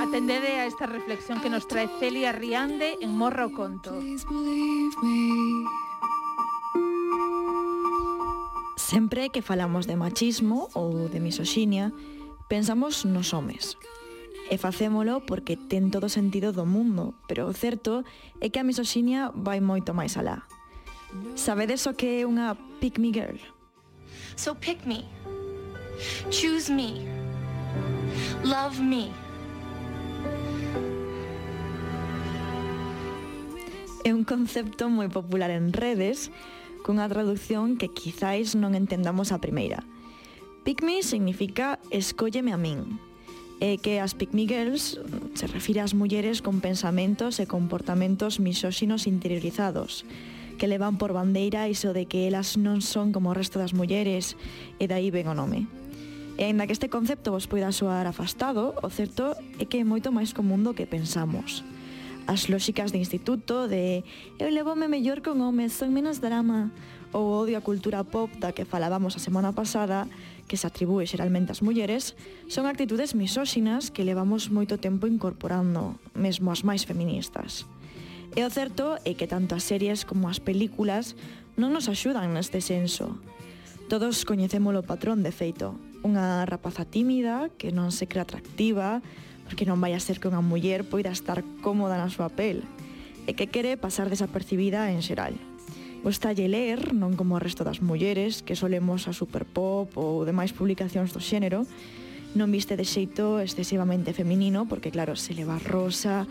Atendede a esta reflexión que nos trae Celia Riande en Morro Conto. Sempre que falamos de machismo ou de misoxinia, pensamos nos homes. E facémolo porque ten todo o sentido do mundo, pero o certo é que a misoxinia vai moito máis alá. Sabedes o que é unha pick me girl? So pick me. Choose me. Love Me. É un concepto moi popular en redes, cunha traducción que quizáis non entendamos a primeira. Pick me significa escólleme a min, e que as pick me girls se refire ás mulleres con pensamentos e comportamentos misóxinos interiorizados, que levan por bandeira iso de que elas non son como o resto das mulleres, e dai ven o nome. E aínda que este concepto vos poida soar afastado, o certo é que é moito máis común do que pensamos. As lóxicas de instituto de eu levome mellor con homes, son menos drama, ou odio a cultura pop da que falábamos a semana pasada, que se atribúe xeralmente ás mulleres, son actitudes misóxinas que levamos moito tempo incorporando, mesmo as máis feministas. E o certo é que tanto as series como as películas non nos axudan neste senso. Todos coñecemos o patrón de feito, unha rapaza tímida que non se crea atractiva, porque non vai a ser que unha muller poida estar cómoda na súa pel, e que quere pasar desapercibida en xeral. Gostalle ler, non como o resto das mulleres, que solemos a superpop ou demais publicacións do xénero, non viste de xeito excesivamente feminino, porque claro, se leva rosa,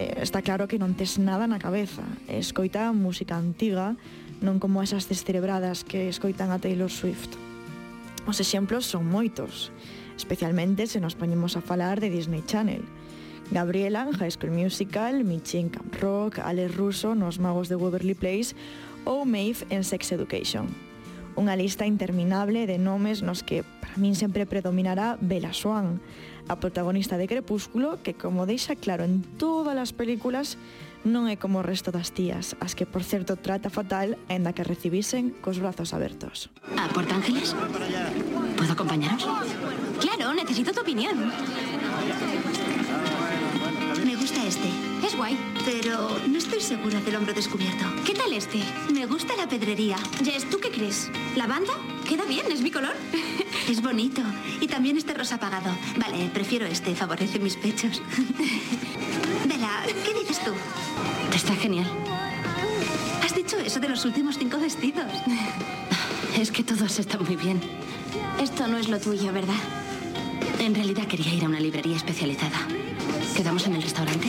eh, está claro que non tes nada na cabeza. Escoita música antiga, non como esas descerebradas que escoitan a Taylor Swift. Os exemplos son moitos, especialmente se nos poñemos a falar de Disney Channel. Gabriela en High School Musical, Michi en Camp Rock, Alex Russo nos Magos de Waverly Place ou Maeve en Sex Education unha lista interminable de nomes nos que para min sempre predominará Bella Swan, a protagonista de Crepúsculo, que como deixa claro en todas as películas, non é como o resto das tías, as que, por certo, trata fatal, aínda que recibisen cos brazos abertos. Ah, a Port Ángeles? Podo acompañaros? Claro, necesito tu opinión. Me gusta este. Es guay. pero no estoy segura del hombro descubierto. ¿Qué tal este? Me gusta la pedrería. Jess, ¿tú qué crees? ¿La banda? Queda bien, es mi color. Es bonito. Y también este rosa apagado. Vale, prefiero este, favorece mis pechos. Vela, ¿qué dices tú? Está genial. Has dicho eso de los últimos cinco vestidos. Es que todos están muy bien. Esto no es lo tuyo, ¿verdad? En realidad quería ir a una librería especializada. ¿Quedamos en el restaurante?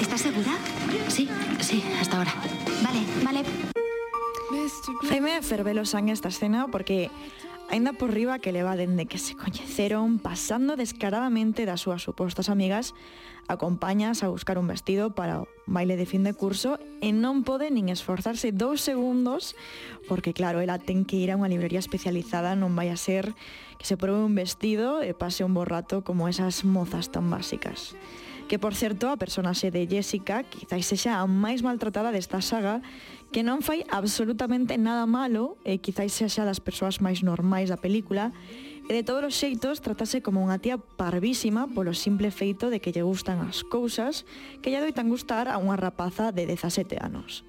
¿Estás segura? Sí, sí, hasta ahora. Vale, vale. Faime fervelo esta escena porque Ainda por riba que leva dende que se coñeceron pasando descaradamente das súas supostas amigas acompañas a buscar un vestido para o baile de fin de curso e non pode nin esforzarse dous segundos porque claro, ela ten que ir a unha librería especializada non vai a ser que se prove un vestido e pase un borrato como esas mozas tan básicas que por certo a personaxe de Jessica quizáis sexa a máis maltratada desta saga que non fai absolutamente nada malo e quizáis sexa das persoas máis normais da película e de todos os xeitos tratase como unha tía parvísima polo simple feito de que lle gustan as cousas que lle doitan gustar a unha rapaza de 17 anos.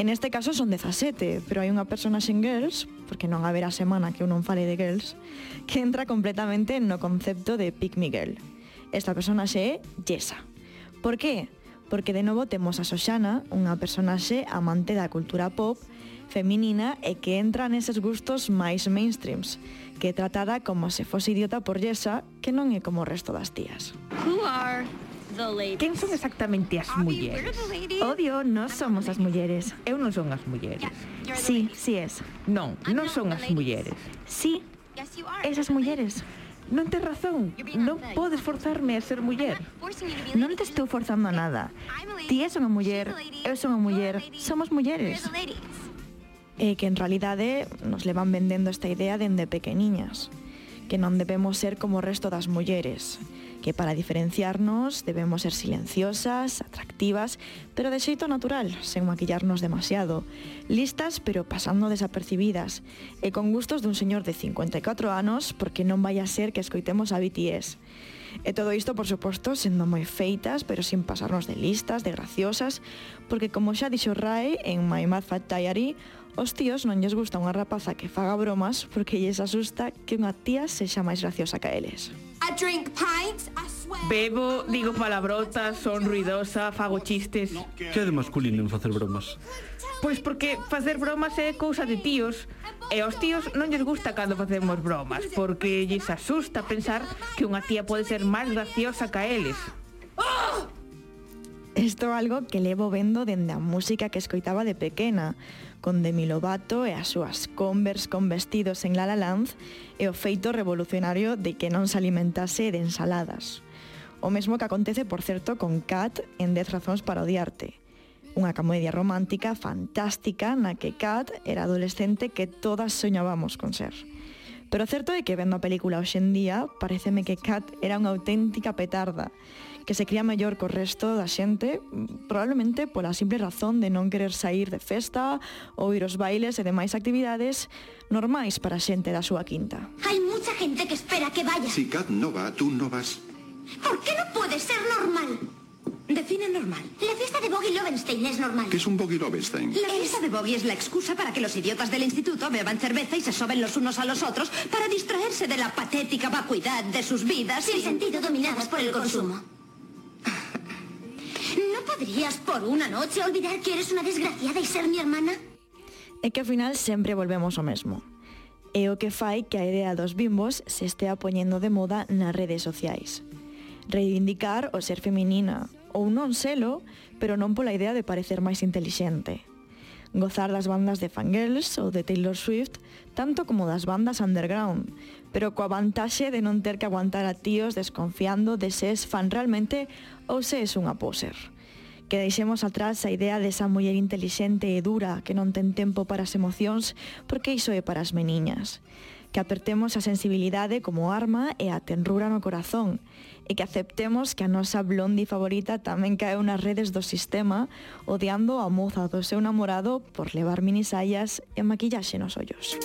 En este caso son 17, pero hai unha personaxe en Girls, porque non haberá semana que eu non fale de Girls, que entra completamente no concepto de Pick Me Girl esta personaxe é Yesa. Por que? Porque de novo temos a Xoxana, unha personaxe amante da cultura pop, feminina e que entra neses gustos máis mainstreams, que é tratada como se fose idiota por Yesa, que non é como o resto das tías. Who are the Quen son exactamente as mulleres? Odio, non somos as mulleres. Eu non son as mulleres. Sí, sí es. Non, non son as mulleres. Sí, esas mulleres. Non tes razón, non podes forzarme a ser muller. Non te estou forzando a nada. Ti és unha muller, eu son unha muller, somos mulleres. E eh, que en realidade eh, nos levan vendendo esta idea dende pequeniñas, que non debemos ser como o resto das mulleres, que para diferenciarnos debemos ser silenciosas, atractivas, pero de xeito natural, sen maquillarnos demasiado, listas pero pasando desapercibidas, e con gustos dun señor de 54 anos porque non vai a ser que escoitemos a BTS. E todo isto, por suposto, sendo moi feitas, pero sin pasarnos de listas, de graciosas, porque como xa dixo Rai en My Mad Fat Diary, Os tíos non lles gusta unha rapaza que faga bromas porque lles asusta que unha tía sexa máis graciosa que eles drink pints, I swear Bebo, digo palabrotas, son ruidosa, fago chistes. Que é de masculino en facer bromas? Pois porque facer bromas é cousa de tíos E aos tíos non lles gusta cando facemos bromas Porque lles asusta pensar que unha tía pode ser máis graciosa que a eles Oh! Isto é algo que levo vendo dende a música que escoitaba de pequena, con Demi Lovato e as súas Converse con vestidos en La La Land e o feito revolucionario de que non se alimentase de ensaladas. O mesmo que acontece, por certo, con Cat en 10 razóns para odiarte, unha comedia romántica fantástica na que Cat era adolescente que todas soñábamos con ser. Pero certo é que vendo a película hoxendía, pareceme que Cat era unha auténtica petarda, que se cría mellor co resto da xente, probablemente pola simple razón de non querer sair de festa ou ir aos bailes e demais actividades normais para a xente da súa quinta. Hay mucha gente que espera que vaya. Si Kat no va, tú no vas. ¿Por qué no puede ser normal? Define normal. La fiesta de Boggy Lovenstein es normal. ¿Qué es un Boggy Lovenstein? La fiesta de Bobby es la excusa para que los idiotas del instituto beban cerveza y se soben los unos a los otros para distraerse de la patética vacuidad de sus vidas Sin y... sentido dominadas por el consumo. podrías por una noche olvidar que eres una desgraciada y ser mi hermana? É que ao final sempre volvemos ao mesmo. É o que fai que a idea dos bimbos se estea poñendo de moda nas redes sociais. Reivindicar o ser feminina, ou non selo, pero non pola idea de parecer máis intelixente. Gozar das bandas de Fangirls ou de Taylor Swift, tanto como das bandas underground, pero coa vantaxe de non ter que aguantar a tíos desconfiando de se es fan realmente ou se es unha poser que deixemos atrás a idea desa muller intelixente e dura que non ten tempo para as emocións porque iso é para as meniñas que apertemos a sensibilidade como arma e a tenrura no corazón, e que aceptemos que a nosa blondi favorita tamén cae nas redes do sistema, odiando a moza do seu namorado por levar minisaias e maquillaxe nos ollos.